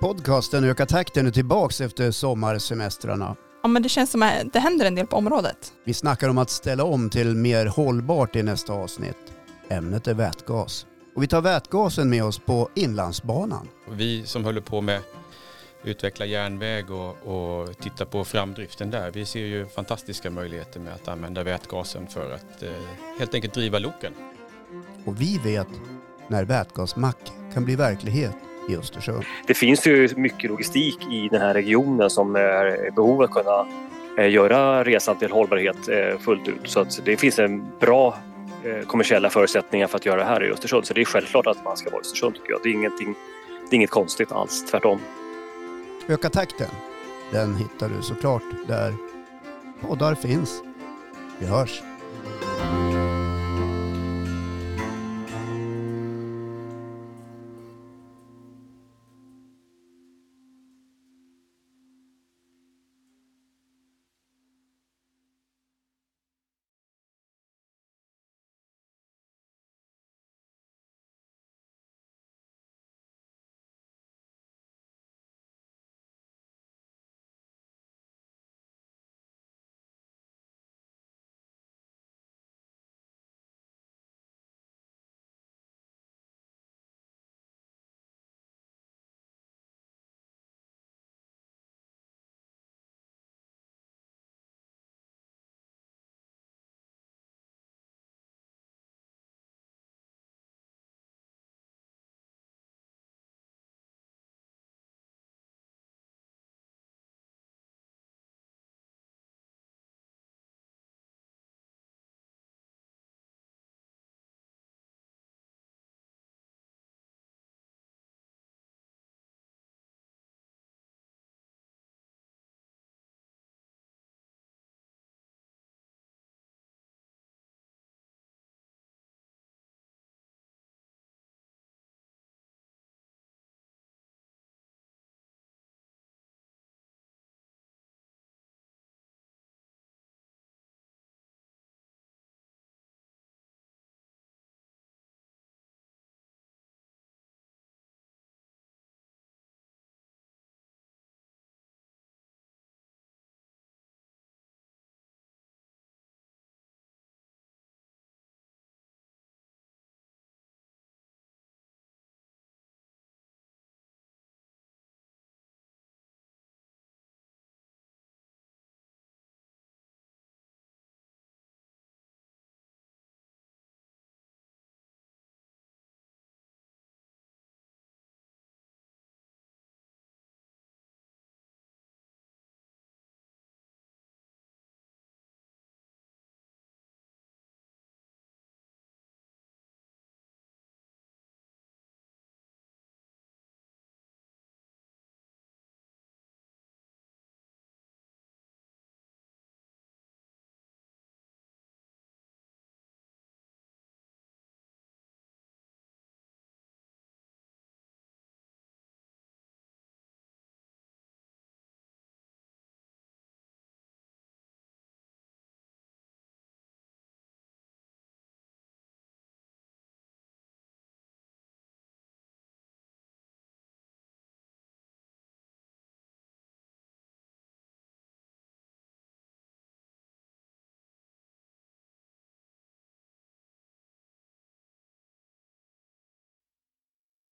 Podcasten Öka takten är tillbaks efter sommarsemestrarna. Ja, men det känns som att det händer en del på området. Vi snackar om att ställa om till mer hållbart i nästa avsnitt. Ämnet är vätgas. Och vi tar vätgasen med oss på Inlandsbanan. Vi som håller på med utveckla järnväg och, och titta på framdriften där. Vi ser ju fantastiska möjligheter med att använda vätgasen för att eh, helt enkelt driva loken. Och vi vet när vätgasmack kan bli verklighet i Östersund. Det finns ju mycket logistik i den här regionen som är i behov av att kunna eh, göra resan till hållbarhet eh, fullt ut. Så det finns en bra eh, kommersiella förutsättningar för att göra det här i Östersund. Så det är självklart att man ska vara i Östersund tycker jag. Det är, ingenting, det är inget konstigt alls, tvärtom. Öka takten, den hittar du såklart där poddar finns. Vi hörs!